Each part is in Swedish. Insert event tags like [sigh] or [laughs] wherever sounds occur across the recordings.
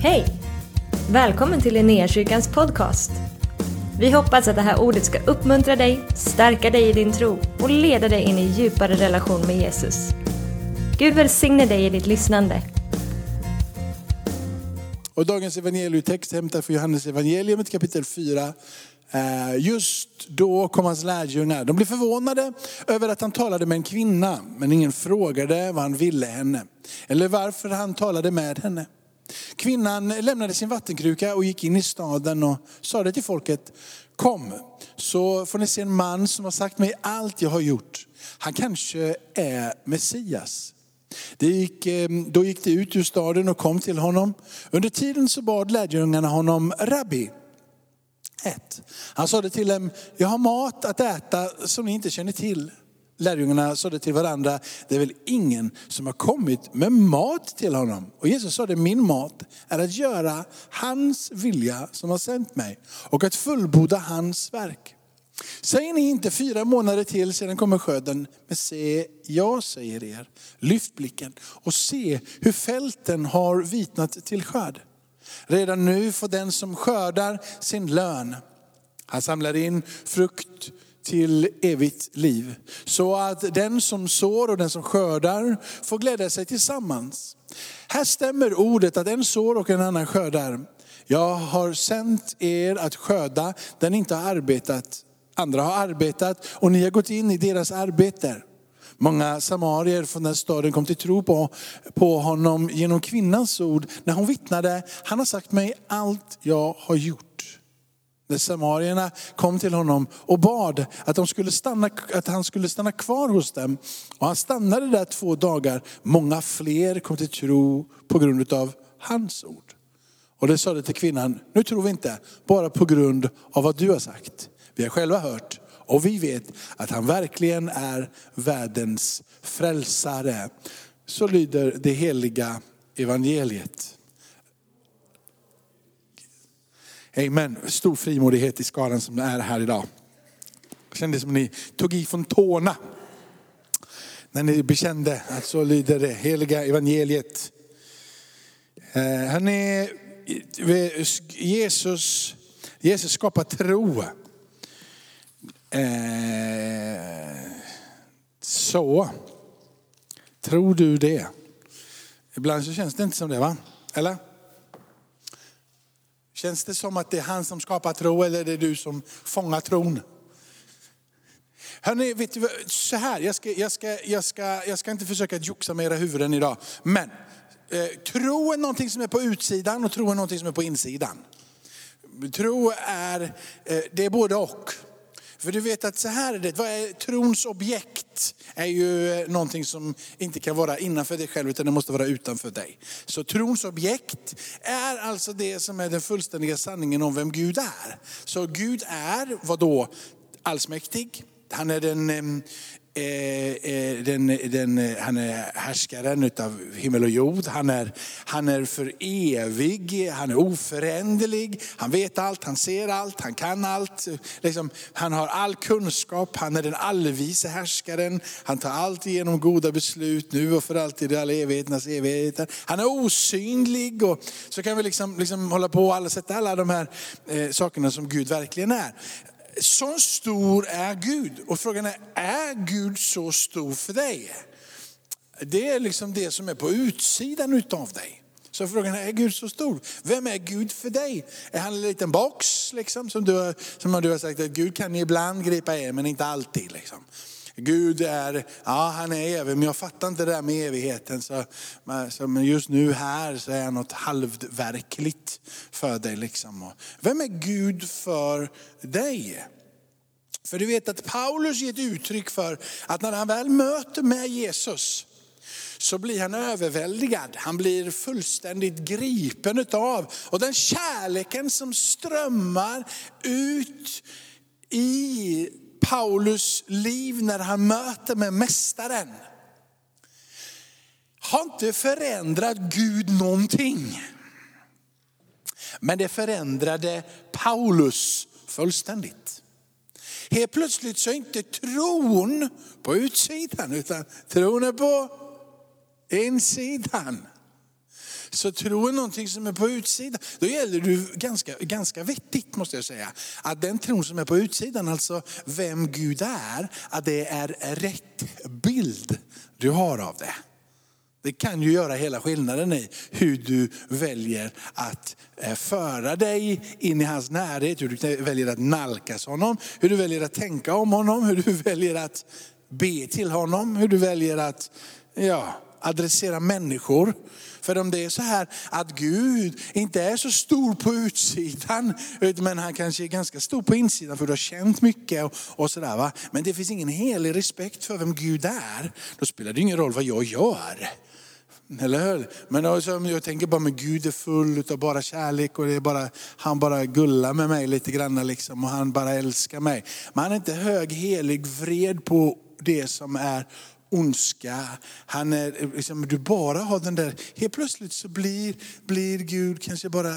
Hej! Välkommen till Linnéakyrkans podcast. Vi hoppas att det här ordet ska uppmuntra dig, stärka dig i din tro och leda dig in i djupare relation med Jesus. Gud välsigne dig i ditt lyssnande. Och dagens evangelietext hämtar från Johannes evangeliet kapitel 4. Eh, just då kom hans lärjungar. De blev förvånade över att han talade med en kvinna, men ingen frågade vad han ville henne. Eller varför han talade med henne. Kvinnan lämnade sin vattenkruka och gick in i staden och sade till folket, kom så får ni se en man som har sagt mig allt jag har gjort. Han kanske är Messias. Det gick, eh, då gick de ut ur staden och kom till honom. Under tiden så bad lärjungarna honom, rabbi, ät. Han sade till dem, jag har mat att äta som ni inte känner till. Lärjungarna sade till varandra, det är väl ingen som har kommit med mat till honom. Och Jesus sade, min mat är att göra hans vilja som har sänt mig och att fullborda hans verk. Säger ni inte fyra månader till sedan kommer skörden, men se, jag säger er, lyft blicken och se hur fälten har vitnat till skörd. Redan nu får den som skördar sin lön. Han samlar in frukt till evigt liv. Så att den som sår och den som skördar får glädja sig tillsammans. Här stämmer ordet att en sår och en annan skördar. Jag har sänt er att skörda där ni inte har arbetat. Andra har arbetat och ni har gått in i deras arbete. Många samarier från den staden kom till tro på, på honom genom kvinnans ord när hon vittnade, han har sagt mig allt jag har gjort. När samarierna kom till honom och bad att, de skulle stanna, att han skulle stanna kvar hos dem. Och han stannade där två dagar. Många fler kom till tro på grund av hans ord. Och det sade till kvinnan, nu tror vi inte bara på grund av vad du har sagt. Vi har själva hört och vi vet att han verkligen är världens frälsare. Så lyder det heliga evangeliet. Amen. Stor frimodighet i skaran som är här idag. Det kändes som ni tog i från tårna. När ni bekände att så lyder det heliga evangeliet. Eh, hörrni, Jesus, Jesus skapar tro. Eh, så, tror du det? Ibland så känns det inte som det va? Eller? Känns det som att det är han som skapar tro eller är det du som fångar tron? Hörrni, vet du, så här, jag ska, jag, ska, jag, ska, jag ska inte försöka joxa med era huvuden idag. Men eh, tro är någonting som är på utsidan och tro är någonting som är på insidan. Tro är, eh, det är både och. För du vet att så här är det, vad är trons objekt? är ju eh, någonting som inte kan vara innanför dig själv utan det måste vara utanför dig. Så trons objekt är alltså det som är den fullständiga sanningen om vem Gud är. Så Gud är, vad då? Allsmäktig. Han är den ehm, Eh, eh, den, den, eh, han är härskaren av himmel och jord. Han är, han är för evig, han är oföränderlig. Han vet allt, han ser allt, han kan allt. Liksom, han har all kunskap, han är den allvise härskaren. Han tar alltid igenom goda beslut nu och för alltid i alla evigheternas evigheter. Han är osynlig och så kan vi liksom, liksom hålla på och sätta alla de här eh, sakerna som Gud verkligen är så stor är Gud. Och frågan är, är Gud så stor för dig? Det är liksom det som är på utsidan utav dig. Så frågan är, är Gud så stor? Vem är Gud för dig? Är han en liten box liksom, som, du, som du har sagt att Gud kan ibland gripa er men inte alltid. Liksom. Gud är, ja han är evig, men jag fattar inte det där med evigheten. Så, men just nu här så är han något halvverkligt för dig. Liksom. Vem är Gud för dig? För du vet att Paulus ger ett uttryck för att när han väl möter med Jesus, så blir han överväldigad. Han blir fullständigt gripen utav. Och den kärleken som strömmar ut i Paulus liv när han möter med mästaren har inte förändrat Gud någonting. Men det förändrade Paulus fullständigt. Helt plötsligt så är inte tron på utsidan utan tron är på insidan. Så tro är någonting som är på utsidan. Då gäller det ganska, ganska vettigt måste jag säga. Att den tron som är på utsidan, alltså vem Gud är, att det är rätt bild du har av det. Det kan ju göra hela skillnaden i hur du väljer att eh, föra dig in i hans närhet, hur du väljer att nalkas honom, hur du väljer att tänka om honom, hur du [laughs] väljer att be till honom, hur du väljer att ja, adressera människor. För om det är så här att Gud inte är så stor på utsidan, men han kanske är ganska stor på insidan för du har känt mycket och, och sådär. Va? Men det finns ingen helig respekt för vem Gud är, då spelar det ingen roll vad jag gör. Eller hur? Men alltså, också, jag tänker bara, men Gud är full av bara kärlek och det är bara, han bara gullar med mig lite grann liksom, och han bara älskar mig. Men han är inte hög, helig, vred på det som är ondska. Han är, eh, liksom, du bara har den där, helt plötsligt så blir, blir Gud kanske bara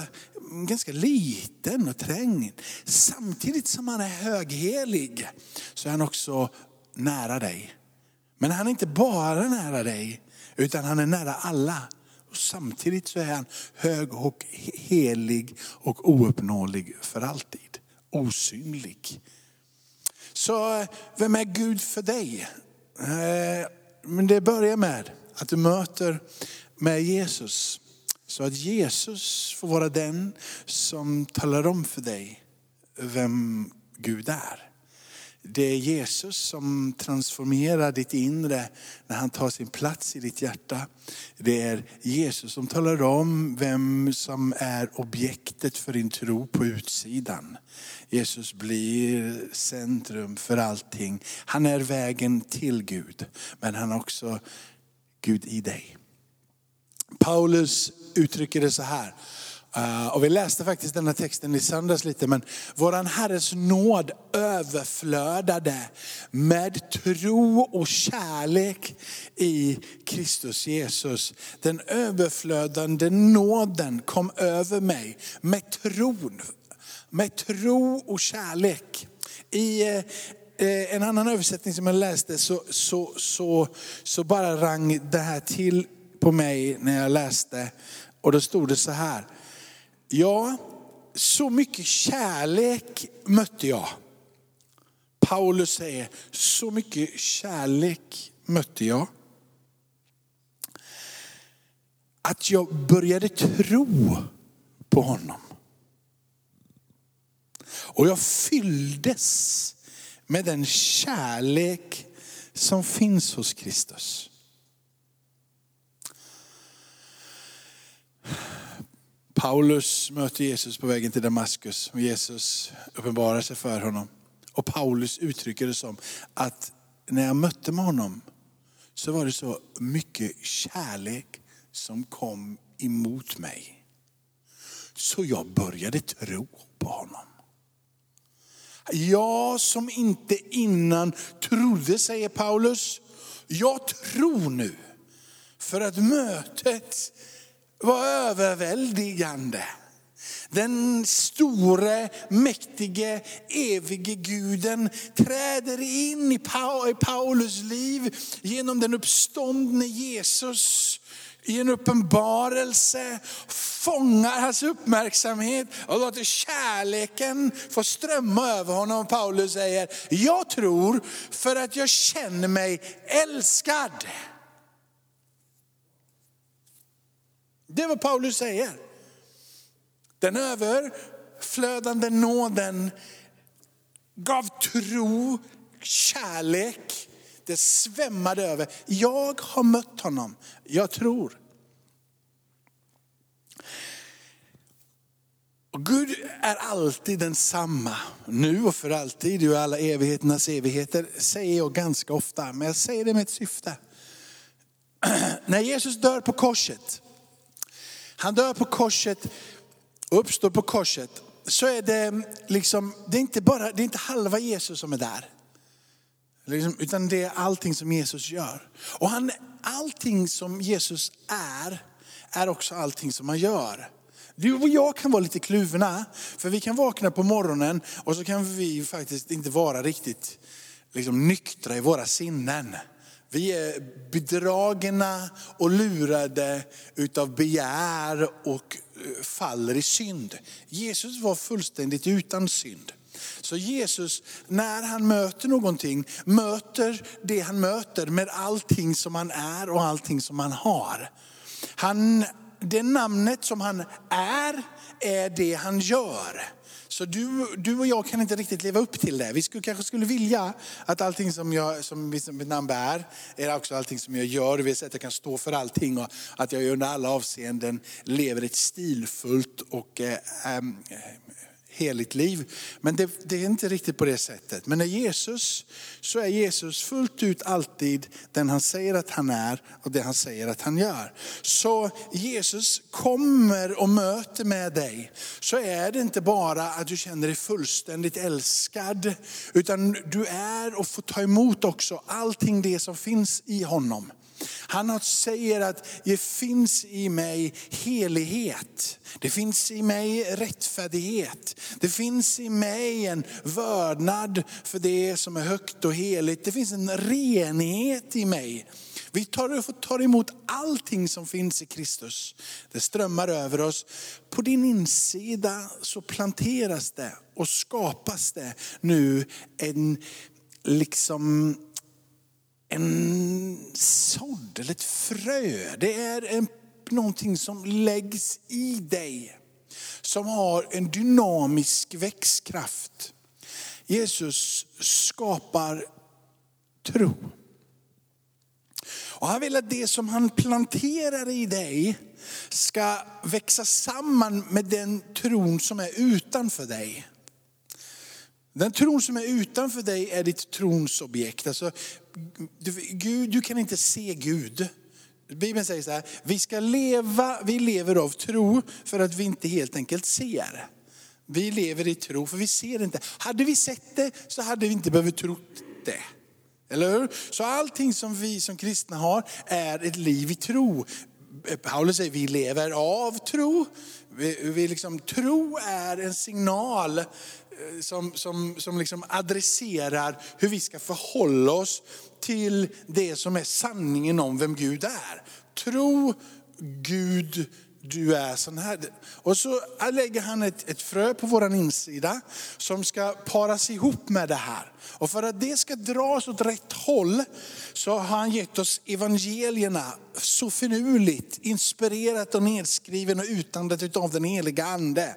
ganska liten och trängd. Samtidigt som han är höghelig så är han också nära dig. Men han är inte bara nära dig, utan han är nära alla. Och samtidigt så är han hög och helig och ouppnåelig för alltid. Osynlig. Så eh, vem är Gud för dig? Eh, men det börjar med att du möter med Jesus. Så att Jesus får vara den som talar om för dig vem Gud är. Det är Jesus som transformerar ditt inre när han tar sin plats i ditt hjärta. Det är Jesus som talar om vem som är objektet för din tro på utsidan. Jesus blir centrum för allting. Han är vägen till Gud, men han är också Gud i dig. Paulus uttrycker det så här. Eh, och vi läste faktiskt den här texten i söndags lite, men våran Herres nåd överflödade med tro och kärlek i Kristus Jesus. Den överflödande nåden kom över mig med tron, med tro och kärlek. I eh, eh, en annan översättning som jag läste så, så, så, så bara rang det här till på mig när jag läste. Och då stod det så här. Ja, så mycket kärlek mötte jag. Paulus säger, så mycket kärlek mötte jag. Att jag började tro på honom. Och jag fylldes med den kärlek som finns hos Kristus. Paulus möter Jesus på vägen till Damaskus och Jesus uppenbarar sig för honom. Och Paulus uttrycker det som att när jag mötte med honom så var det så mycket kärlek som kom emot mig. Så jag började tro på honom. Jag som inte innan trodde, säger Paulus, jag tror nu. För att mötet var överväldigande. Den store, mäktige, evige guden träder in i Paulus liv genom den uppståndne Jesus i en uppenbarelse, fångar hans uppmärksamhet och låter kärleken få strömma över honom. Paulus säger, jag tror för att jag känner mig älskad. Det är vad Paulus säger. Den överflödande nåden gav tro, kärlek. Det svämmade över. Jag har mött honom. Jag tror. Och Gud är alltid densamma, nu och för alltid, och alla evigheternas evigheter, säger jag ganska ofta. Men jag säger det med ett syfte. [clears throat] När Jesus dör på korset, han dör på korset uppstår på korset. Så är det mm, liksom, det är inte bara, det är inte halva Jesus som är där. Liksom, utan det är allting som Jesus gör. Och han, allting som Jesus är, är också allting som han gör. Du och jag kan vara lite kluvna, för vi kan vakna på morgonen och så kan vi faktiskt inte vara riktigt liksom, nyktra i våra sinnen. Vi är bedragna och lurade utav begär och eh, faller i synd. Jesus var fullständigt utan synd. Så Jesus, när han möter någonting, möter det han möter med allting som han är och allting som han har. Han, det namnet som han är, är det han gör. Så du, du och jag kan inte riktigt leva upp till det. Vi skulle, kanske skulle vilja att allting som, jag, som mitt namn bär är också allting som jag gör. Det vill säga att jag kan stå för allting och att jag under alla avseenden lever ett stilfullt och eh, eh, heligt liv. Men det, det, är inte riktigt på det sättet. Men när Jesus, så är Jesus fullt ut alltid den han säger att han är och det han säger att han gör. Så Jesus kommer och möter med dig, så är det inte bara att du känner dig fullständigt älskad, utan du är och får ta emot också allting det som finns i honom. Han säger att det finns i mig helighet. Det finns i mig rättfärdighet. Det finns i mig en vördnad för det som är högt och heligt. Det finns en renhet i mig. Vi tar, tar emot allting som finns i Kristus. Det strömmar över oss. På din insida så planteras det och skapas det nu en liksom en sådd eller ett frö. Det är en, någonting som läggs i dig. Som har en dynamisk växtkraft. Jesus skapar tro. Och han vill att det som han planterar i dig ska växa samman med den tron som är utanför dig. Den tron som är utanför dig är ditt tronsobjekt. Alltså, du, Gud, du kan inte se Gud. Bibeln säger så här, vi ska leva, vi lever av tro för att vi inte helt enkelt ser. Vi lever i tro för vi ser inte. Hade vi sett det så hade vi inte behövt tro det. Eller hur? Så allting som vi som kristna har är ett liv i tro. Paulus säger vi lever av tro. Vi, vi liksom, tro är en signal Eh, som, som, som liksom adresserar hur vi ska förhålla oss till det som är sanningen om vem Gud är. Tro Gud du är sån här. Och så lägger han ett, ett frö på vår insida som ska paras ihop med det här. Och för att det ska dras åt rätt håll så har han gett oss evangelierna så finurligt, inspirerat och nedskriven och utandet av den heliga ande.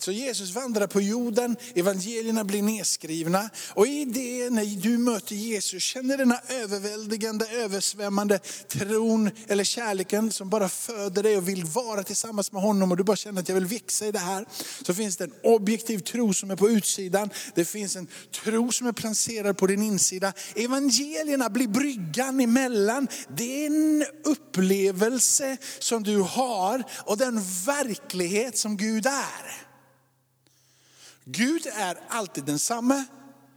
Så Jesus vandrar på jorden, evangelierna blir nedskrivna och i det när du möter Jesus känner denna överväldigande, översvämmande tron eller kärleken som bara föder dig och vill vara tillsammans med honom och du bara känner att jag vill växa i det här. Så finns det en objektiv tro som är på utsidan. Det finns en tro som är placerad på din insida. Evangelierna blir bryggan emellan. Det är en upplevelse som du har och den verklighet som Gud är. Gud är alltid densamme.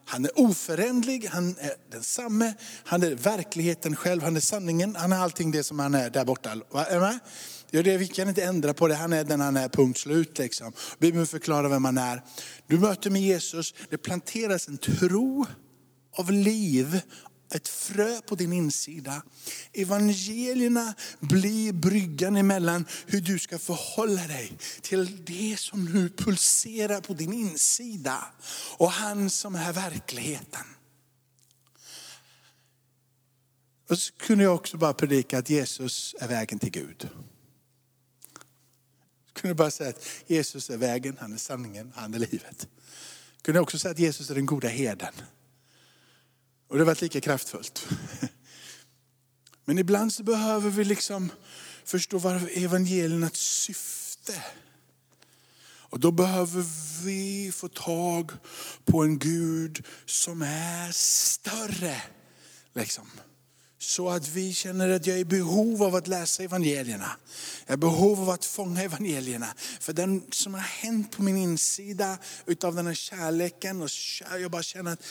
Han är oföränderlig, han är densamme. Han är verkligheten själv, han är sanningen. Han är allting det som han är där borta. Är med? Det vi kan inte ändra på det, han är den han är, punkt slut. Liksom. Bibeln förklarar vem han är. Du möter med Jesus, det planteras en tro av liv ett frö på din insida. Evangelierna blir bryggan emellan hur du ska förhålla dig till det som nu pulserar på din insida. Och han som är verkligheten. Och så kunde jag också bara predika att Jesus är vägen till Gud. Jag kunde bara säga att Jesus är vägen, han är sanningen, han är livet. Jag kunde också säga att Jesus är den goda herden. Och det har varit lika kraftfullt. [laughs] Men ibland så behöver vi liksom förstå vad evangeliernas syfte. Och då behöver vi få tag på en Gud som är större. Liksom. Så att vi känner att jag är i behov av att läsa evangelierna. Jag är i behov av att fånga evangelierna. För den som har hänt på min insida utav den här kärleken. Och jag bara känner att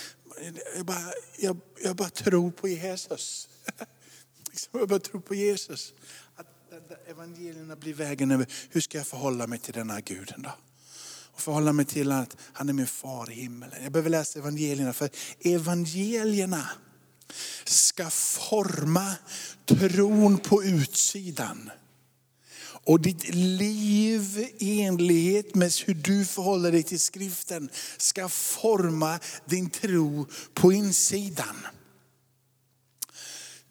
jag bara, jag, jag bara tror på Jesus. [laughs] Liksom, jag bara tror på Jesus. Att evangelierna blir vägen över, hur ska jag förhålla mig till denna guden då? Och förhålla mig till att han är min far i himmelen. Jag behöver läsa evangelierna för evangelierna ska forma tron på utsidan. Och ditt liv i enlighet med hur du förhåller dig till skriften ska forma din tro på insidan.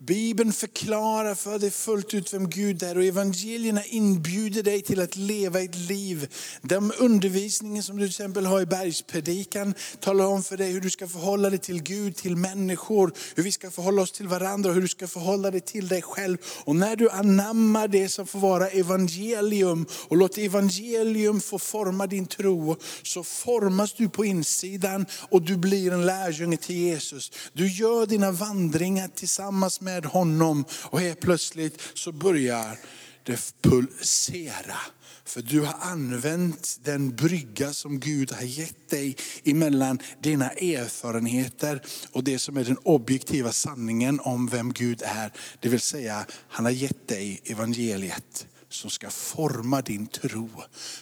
Bibeln förklarar för dig fullt ut vem Gud är och evangelierna inbjuder dig till att leva ett liv. Den undervisningen som du till exempel har i bergspredikan talar om för dig hur du ska förhålla dig till Gud, till människor, hur vi ska förhålla oss till varandra, hur du ska förhålla dig till dig själv. Och när du anammar det som får vara evangelium och låter evangelium få forma din tro, så formas du på insidan och du blir en lärjunge till Jesus. Du gör dina vandringar tillsammans med med honom och helt plötsligt så börjar det pulsera. För du har använt den brygga som Gud har gett dig emellan dina erfarenheter och det som är den objektiva sanningen om vem Gud är. Det vill säga, han har gett dig evangeliet som ska forma din tro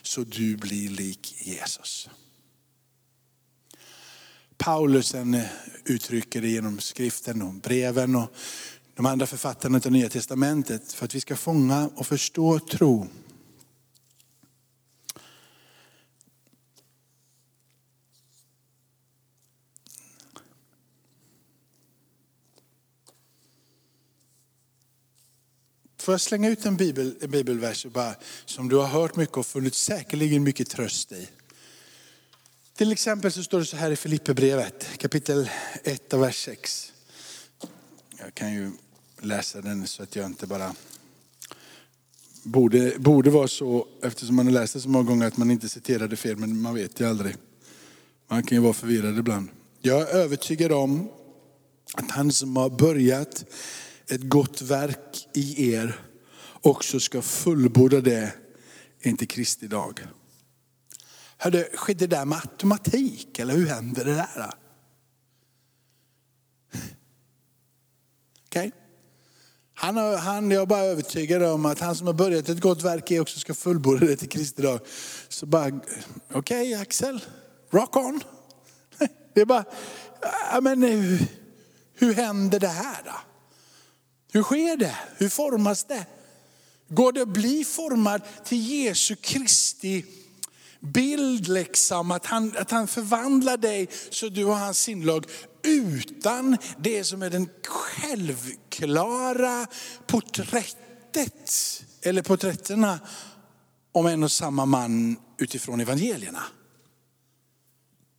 så du blir lik Jesus. Paulus uttrycker det genom skriften och breven och de andra författarna av Nya Testamentet för att vi ska fånga och förstå tro. Får jag slänga ut en, bibel, en bibelvers bara, som du har hört mycket och funnit säkerligen mycket tröst i. Till exempel så står det så här i Filipperbrevet kapitel 1 och vers 6. Jag kan ju läsa den så att jag inte bara... Borde, borde vara så, eftersom man har läst det så många gånger, att man inte citerade fel, men man vet ju aldrig. Man kan ju vara förvirrad ibland. Jag är övertygad om att han som har börjat ett gott verk i er också ska fullborda det inte Kristi dag. Hörde, skedde det där med automatik eller hur hände det där? Okej? Okay? Han, han, jag är bara övertygad om att han som har börjat ett gott verk är också ska fullborda det till Kristi dag. Så bara, okej okay, Axel, rock on. [laughs] Det är bara, men eh, hur, hur händer det här då? Hur sker det? Hur formas det? Går det att bli formad till Jesu Kristi bild, liksom, att, han, att han förvandlar dig så du har hans sinnlag? Utan det som är den självklara porträttet, eller porträtterna om en och samma man utifrån evangelierna.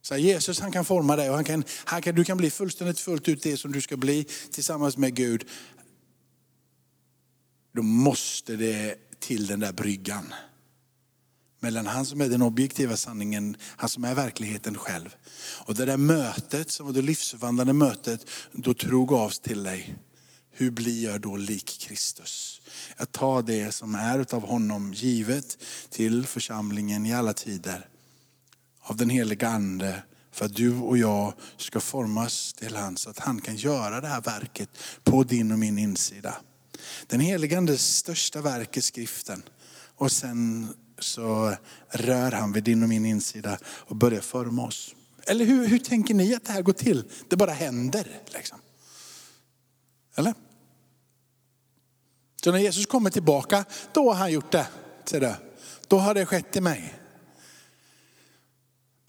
Så Jesus han kan forma dig och han kan, han kan, du kan bli fullständigt fullt ut det som du ska bli tillsammans med Gud. Då måste det till den där bryggan mellan han som är den objektiva sanningen, han som är verkligheten själv. Och det där mötet, som var det livsförvandlande mötet, då tro gavs till dig. Hur blir jag då lik Kristus? Jag tar det som är av honom givet till församlingen i alla tider. Av den heliga ande för att du och jag ska formas till han så att han kan göra det här verket på din och min insida. Den helige andes största verk är skriften. Och sen så rör han vid din och min insida och börjar forma oss. Eller hur, hur tänker ni att det här går till? Det bara händer. Liksom. Eller? Så när Jesus kommer tillbaka, då har han gjort det. Ser du? Då har det skett i mig.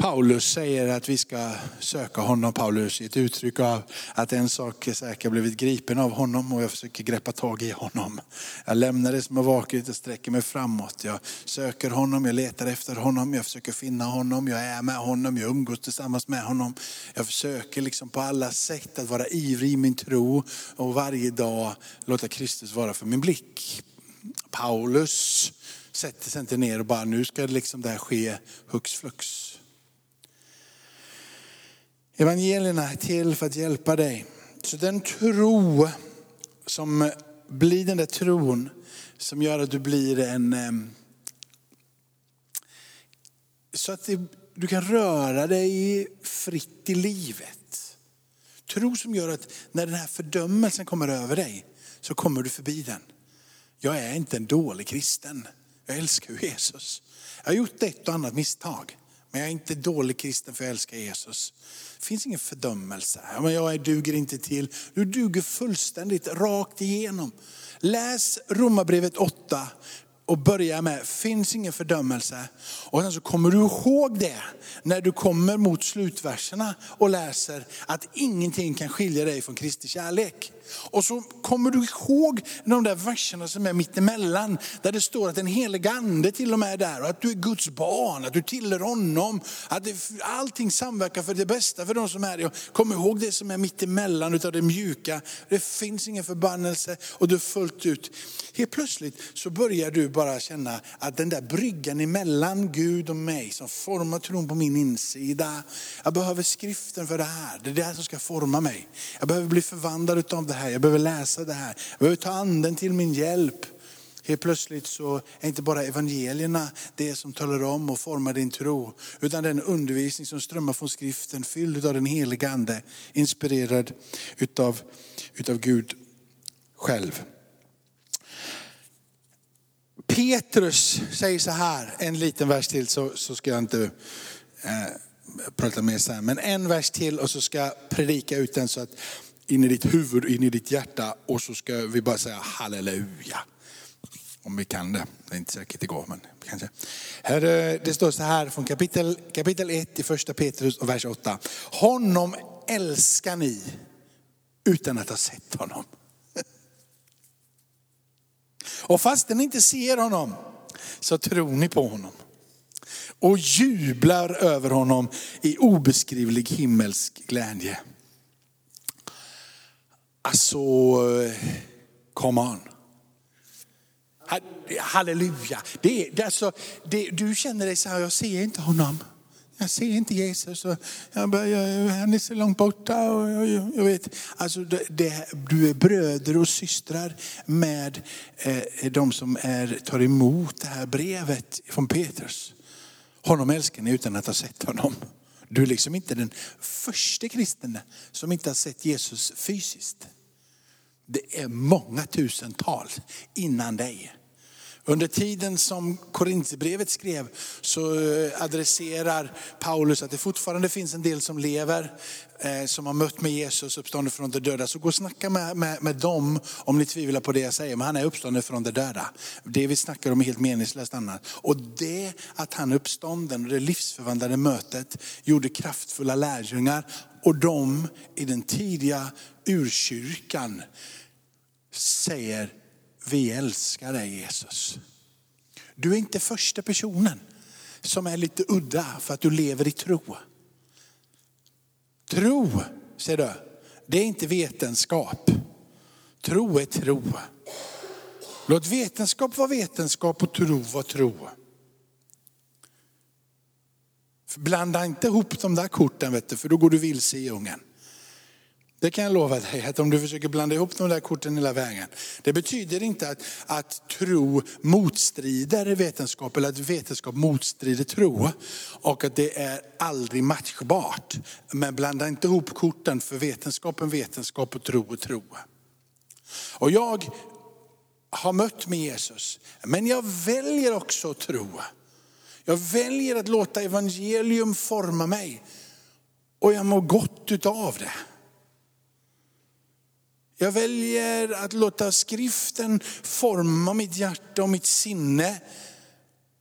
Paulus säger att vi ska söka honom. Paulus i ett uttryck av att en sak är säker, jag blivit gripen av honom och jag försöker greppa tag i honom. Jag lämnar det som har varit och sträcker mig framåt. Jag söker honom, jag letar efter honom, jag försöker finna honom, jag är med honom, jag umgås tillsammans med honom. Jag försöker liksom på alla sätt att vara ivrig i min tro och varje dag låta Kristus vara för min blick. Paulus sätter sig inte ner och bara, nu ska liksom det här ske hux flux. Evangelierna är till för att hjälpa dig. Så den tro som blir den där tron som gör att du blir en... Så att du kan röra dig fritt i livet. Tro som gör att när den här fördömelsen kommer över dig så kommer du förbi den. Jag är inte en dålig kristen. Jag älskar Jesus. Jag har gjort ett och annat misstag. Men jag är inte dålig kristen för jag älskar Jesus. Det finns ingen fördömelse. Men jag duger inte till. Du duger fullständigt, rakt igenom. Läs Romarbrevet 8 och börja med, finns ingen fördömelse. Och sen så kommer du ihåg det när du kommer mot slutverserna och läser att ingenting kan skilja dig från Kristi kärlek. Och så kommer du ihåg de där verserna som är mittemellan, där det står att den helige ande till och med är där och att du är Guds barn, att du tillhör honom, att det, allting samverkar för det bästa för de som är det. Kom ihåg det som är mittemellan utav det mjuka. Det finns ingen förbannelse och du är fullt ut. Helt plötsligt så börjar du bara bara känna att den där bryggan emellan Gud och mig som formar tron på min insida. Jag behöver skriften för det här. Det är det här som ska forma mig. Jag behöver bli förvandlad av det här. Jag behöver läsa det här. Jag behöver ta anden till min hjälp. Helt plötsligt så är inte bara evangelierna det som talar om och formar din tro. Utan den undervisning som strömmar från skriften fylld av den heliga ande. Inspirerad utav, utav Gud själv. Petrus säger så här, en liten vers till så, så ska jag inte eh, prata mer sen. Men en vers till och så ska jag predika ut den så att in i ditt huvud, in i ditt hjärta och så ska vi bara säga halleluja. Om vi kan det. Det är inte säkert det går, men kanske. Här, eh, det står så här från kapitel, kapitel 1 i första Petrus och vers 8. Honom älskar ni utan att ha sett honom. Och fast ni inte ser honom så tror ni på honom. Och jublar över honom i obeskrivlig himmelsk glädje. Alltså, come on. Halleluja. Det det alltså, det, du känner dig så här, jag ser inte honom. Jag ser inte Jesus. Och jag börjar, han är så långt borta. Och jag, jag vet. Alltså det, det, du är bröder och systrar med eh, de som är, tar emot det här brevet från Petrus. Honom älskar ni utan att ha sett honom. Du är liksom inte den första kristen som inte har sett Jesus fysiskt. Det är många tusental innan dig. Under tiden som Korintierbrevet skrev så eh, adresserar Paulus att det fortfarande finns en del som lever, eh, som har mött med Jesus uppstånden från de döda. Så gå och snacka med, med, med dem om ni tvivlar på det jag säger. Men han är uppstånden från de döda. Det vi snackar om är helt meningslöst annat. Och det att han är uppstånden och det livsförvandlade mötet gjorde kraftfulla lärjungar. Och de i den tidiga urkyrkan säger vi älskar dig Jesus. Du är inte första personen som är lite udda för att du lever i tro. Tro, ser du, det är inte vetenskap. Tro är tro. Låt vetenskap vara vetenskap och tro vara tro. Blanda inte ihop de där korten, vet du, för då går du vilse i djungeln. Det kan jag lova dig, att om du försöker blanda ihop de där korten hela vägen. Det betyder inte att, att tro motstrider vetenskap eller att vetenskap motstrider tro. Och att det är aldrig matchbart. Men blanda inte ihop korten för vetenskapen vetenskap och tro och tro. Och jag har mött med Jesus, men jag väljer också att tro. Jag väljer att låta evangelium forma mig. Och jag mår gott utav det. Jag väljer att låta skriften forma mitt hjärta och mitt sinne.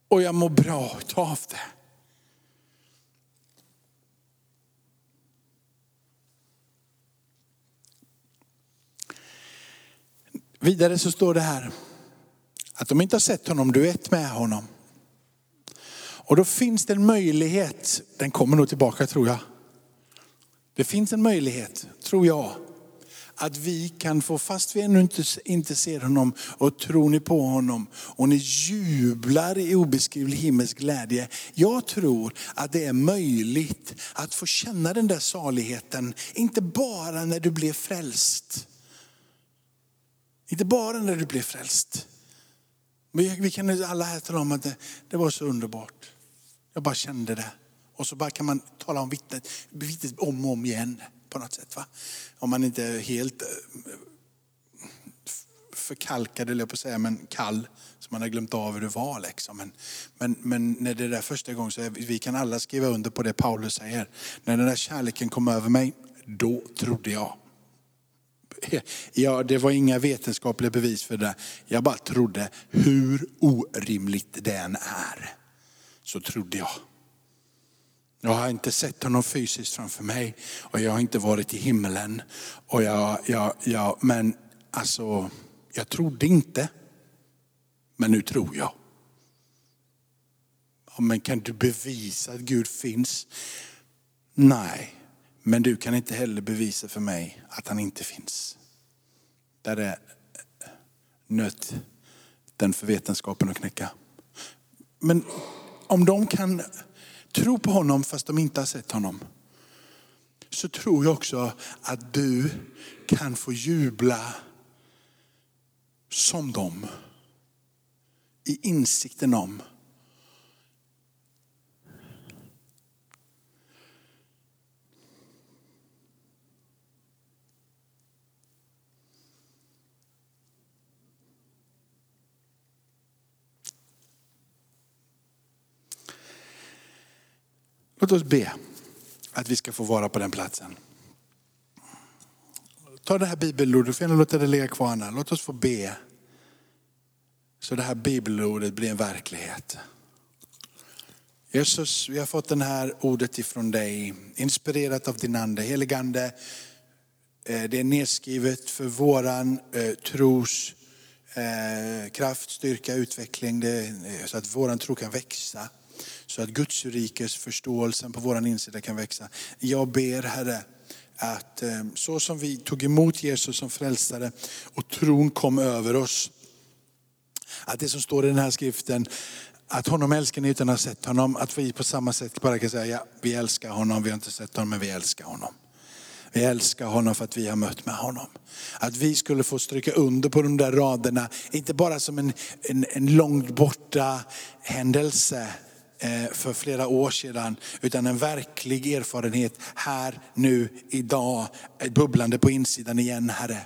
Och jag mår bra av det. Vidare så står det här att de inte har sett honom, du är ett med honom. Och då finns det en möjlighet, den kommer nog tillbaka tror jag. Det finns en möjlighet, tror jag, att vi kan få, fast vi ännu inte, inte ser honom och tror ni på honom och ni jublar i obeskrivlig himmelsk glädje. Jag tror att det är möjligt att få känna den där saligheten, inte bara när du blir frälst. Inte bara när du blir frälst. Men vi kan alla här tala om att det, det var så underbart. Jag bara kände det. Och så bara kan man tala om vittnet, vittnet om och om igen på något sätt. Va? Om man inte är helt eh, förkalkad, eller jag på att säga, men kall. Så man har glömt av hur det var. Liksom. Men, men, men när det är första gången så är, vi kan alla skriva under på det Paulus säger. När den där kärleken kom över mig, då trodde jag. [laughs] Ja, det var inga vetenskapliga bevis för det. Jag bara trodde, hur orimligt det än är, så trodde jag. Jag har inte sett honom fysiskt framför mig och jag har inte varit i himlen. Och jag, jag, jag, men alltså, jag trodde inte. Men nu tror jag. Ja, men kan du bevisa att Gud finns? Nej, men du kan inte heller bevisa för mig att han inte finns. Där är nöt den för vetenskapen att knäcka. Men om de kan tro på honom fast de inte har sett honom. Så tror jag också att du kan få jubla som dem. I insikten om Låt oss be att vi ska få vara på den platsen. Ta det här bibelordet, du får gärna låta det ligga kvar här. Låt oss få be så det här bibelordet blir en verklighet. Jesus, vi har fått det här ordet ifrån dig, inspirerat av din ande. Heligande, eh, det är nedskrivet för våran eh, tros eh, kraft, styrka, utveckling, så att våran tro kan växa. Så att Guds rikes förståelsen på vår insida kan växa. Jag ber Herre, att eh, så som vi tog emot Jesus som frälsare och tron kom över oss. Att det som står i den här skriften, att honom älskar ni utan att ha sett honom. Att vi på samma sätt bara kan säga, ja, vi älskar honom, vi har inte sett honom men vi älskar honom. Vi älskar honom för att vi har mött med honom. Att vi skulle få stryka under på de där raderna, inte bara som en, en, en långt borta händelse, Eh, för flera år sedan, utan en verklig erfarenhet här, nu, idag, ett bubblande på insidan igen Herre.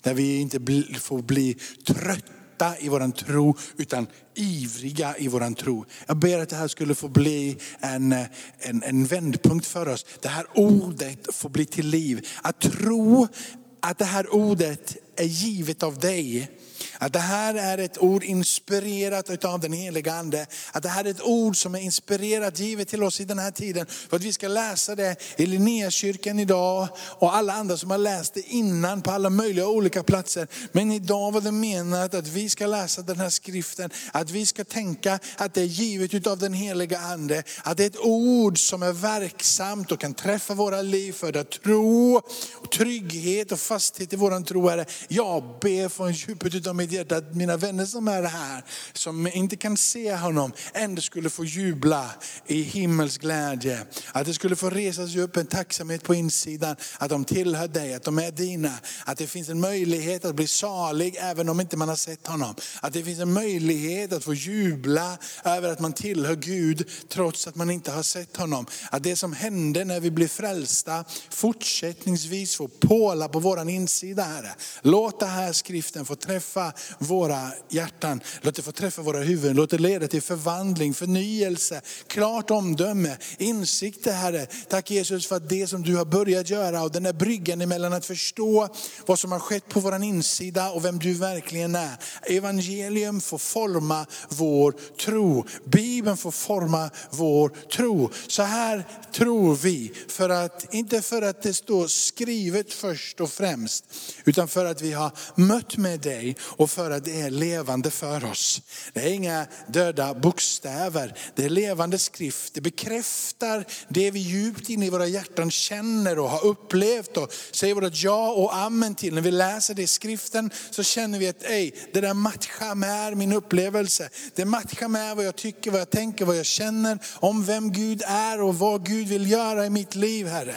Där vi inte får bli trötta i våran tro, utan ivriga i våran tro. Jag ber att det här skulle få bli en, eh, en, en vändpunkt för oss. Det här ordet får bli till liv. Att tro att det här ordet är givet av dig att det här är ett ord inspirerat av den heliga Ande. Att det här är ett ord som är inspirerat, givet till oss i den här tiden. För att vi ska läsa det i Linnéakyrkan idag och alla andra som har läst det innan på alla möjliga olika platser. Men idag var det menat att vi ska läsa den här skriften, att vi ska tänka att det är givet av den heliga Ande. Att det är ett ord som är verksamt och kan träffa våra liv, föda tro, trygghet och fasthet i våran tro. Herre. Jag ber från djupet utav, av mitt hjärta att mina vänner som är här, som inte kan se honom, ändå skulle få jubla i himmels glädje. Att det skulle få resas upp en tacksamhet på insidan, att de tillhör dig, att de är dina. Att det finns en möjlighet att bli salig även om inte man har sett honom. Att det finns en möjlighet att få jubla över att man tillhör Gud trots att man inte har sett honom. Att det som hände när vi blev frälsta fortsättningsvis får påla på våran insida Herre. Låt den här skriften få träffa våra hjärtan. Låt det få träffa våra huvuden. Låt det leda till förvandling, förnyelse, klart omdöme, insikt Herre. Tack Jesus för att det som du har börjat göra och den där bryggan emellan att förstå vad som har skett på vår insida och vem du verkligen är. Evangelium får forma vår tro. Bibeln får forma vår tro. Så här tror vi, för att, inte för att det står skrivet först och främst, utan för att vi har mött med dig och för att det är levande för oss. Det är inga döda bokstäver, det är levande skrift. Det bekräftar det vi djupt inne i våra hjärtan känner och har upplevt och säger vårt ja och amen till. När vi läser det i skriften så känner vi att ej, det där matchar med min upplevelse. Det matchar med vad jag tycker, vad jag tänker, vad jag känner om vem Gud är och vad Gud vill göra i mitt liv Herre.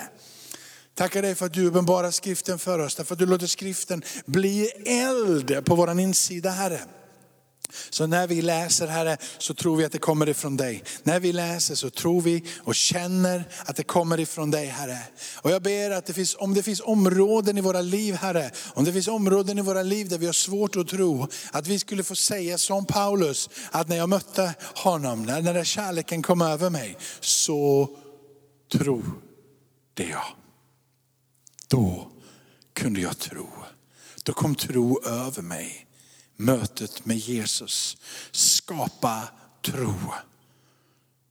Tackar dig för att du uppenbarar skriften för oss, därför att du låter skriften bli eld på vår insida Herre. Så när vi läser Herre så tror vi att det kommer ifrån dig. När vi läser så tror vi och känner att det kommer ifrån dig Herre. Och jag ber att det finns, om det finns områden i våra liv Herre, om det finns områden i våra liv där vi har svårt att tro, att vi skulle få säga som Paulus, att när jag mötte honom, när den där kärleken kom över mig, så tro det jag. Då kunde jag tro. Då kom tro över mig mötet med Jesus. Skapa tro.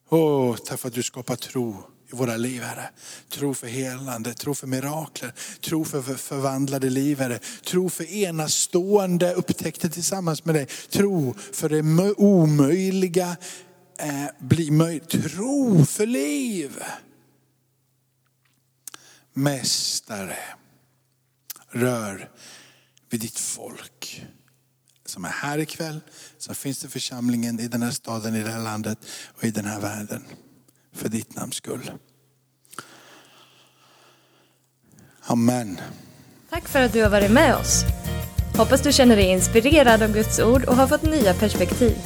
Åh, tack för att du skapar tro i våra liv Herre. Tro för helande, tro för mirakler, tro för förvandlade liv Herre. Tro för enastående upptäckter tillsammans med dig. Tro för det omöjliga eh, blir möjligt. Tro för liv. Mästare, rör vid ditt folk som är här ikväll, som finns i församlingen i den här staden, i det här landet och i den här världen. För ditt namns skull. Amen. Tack för att du har varit med oss. Hoppas du känner dig inspirerad av Guds ord och har fått nya perspektiv.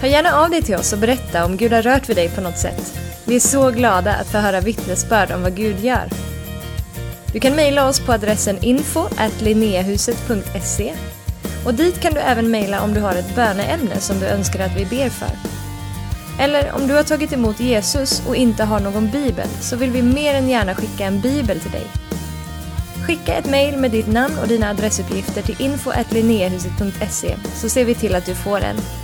Hör gärna av dig till oss och berätta om Gud har rört vid dig på något sätt. Vi är så glada att få höra vittnesbörd om vad Gud gör. Du kan mejla oss på adressen info och dit kan du även mejla om du har ett böneämne som du önskar att vi ber för. Eller om du har tagit emot Jesus och inte har någon bibel så vill vi mer än gärna skicka en bibel till dig. Skicka ett mejl med ditt namn och dina adressuppgifter till info så ser vi till att du får en.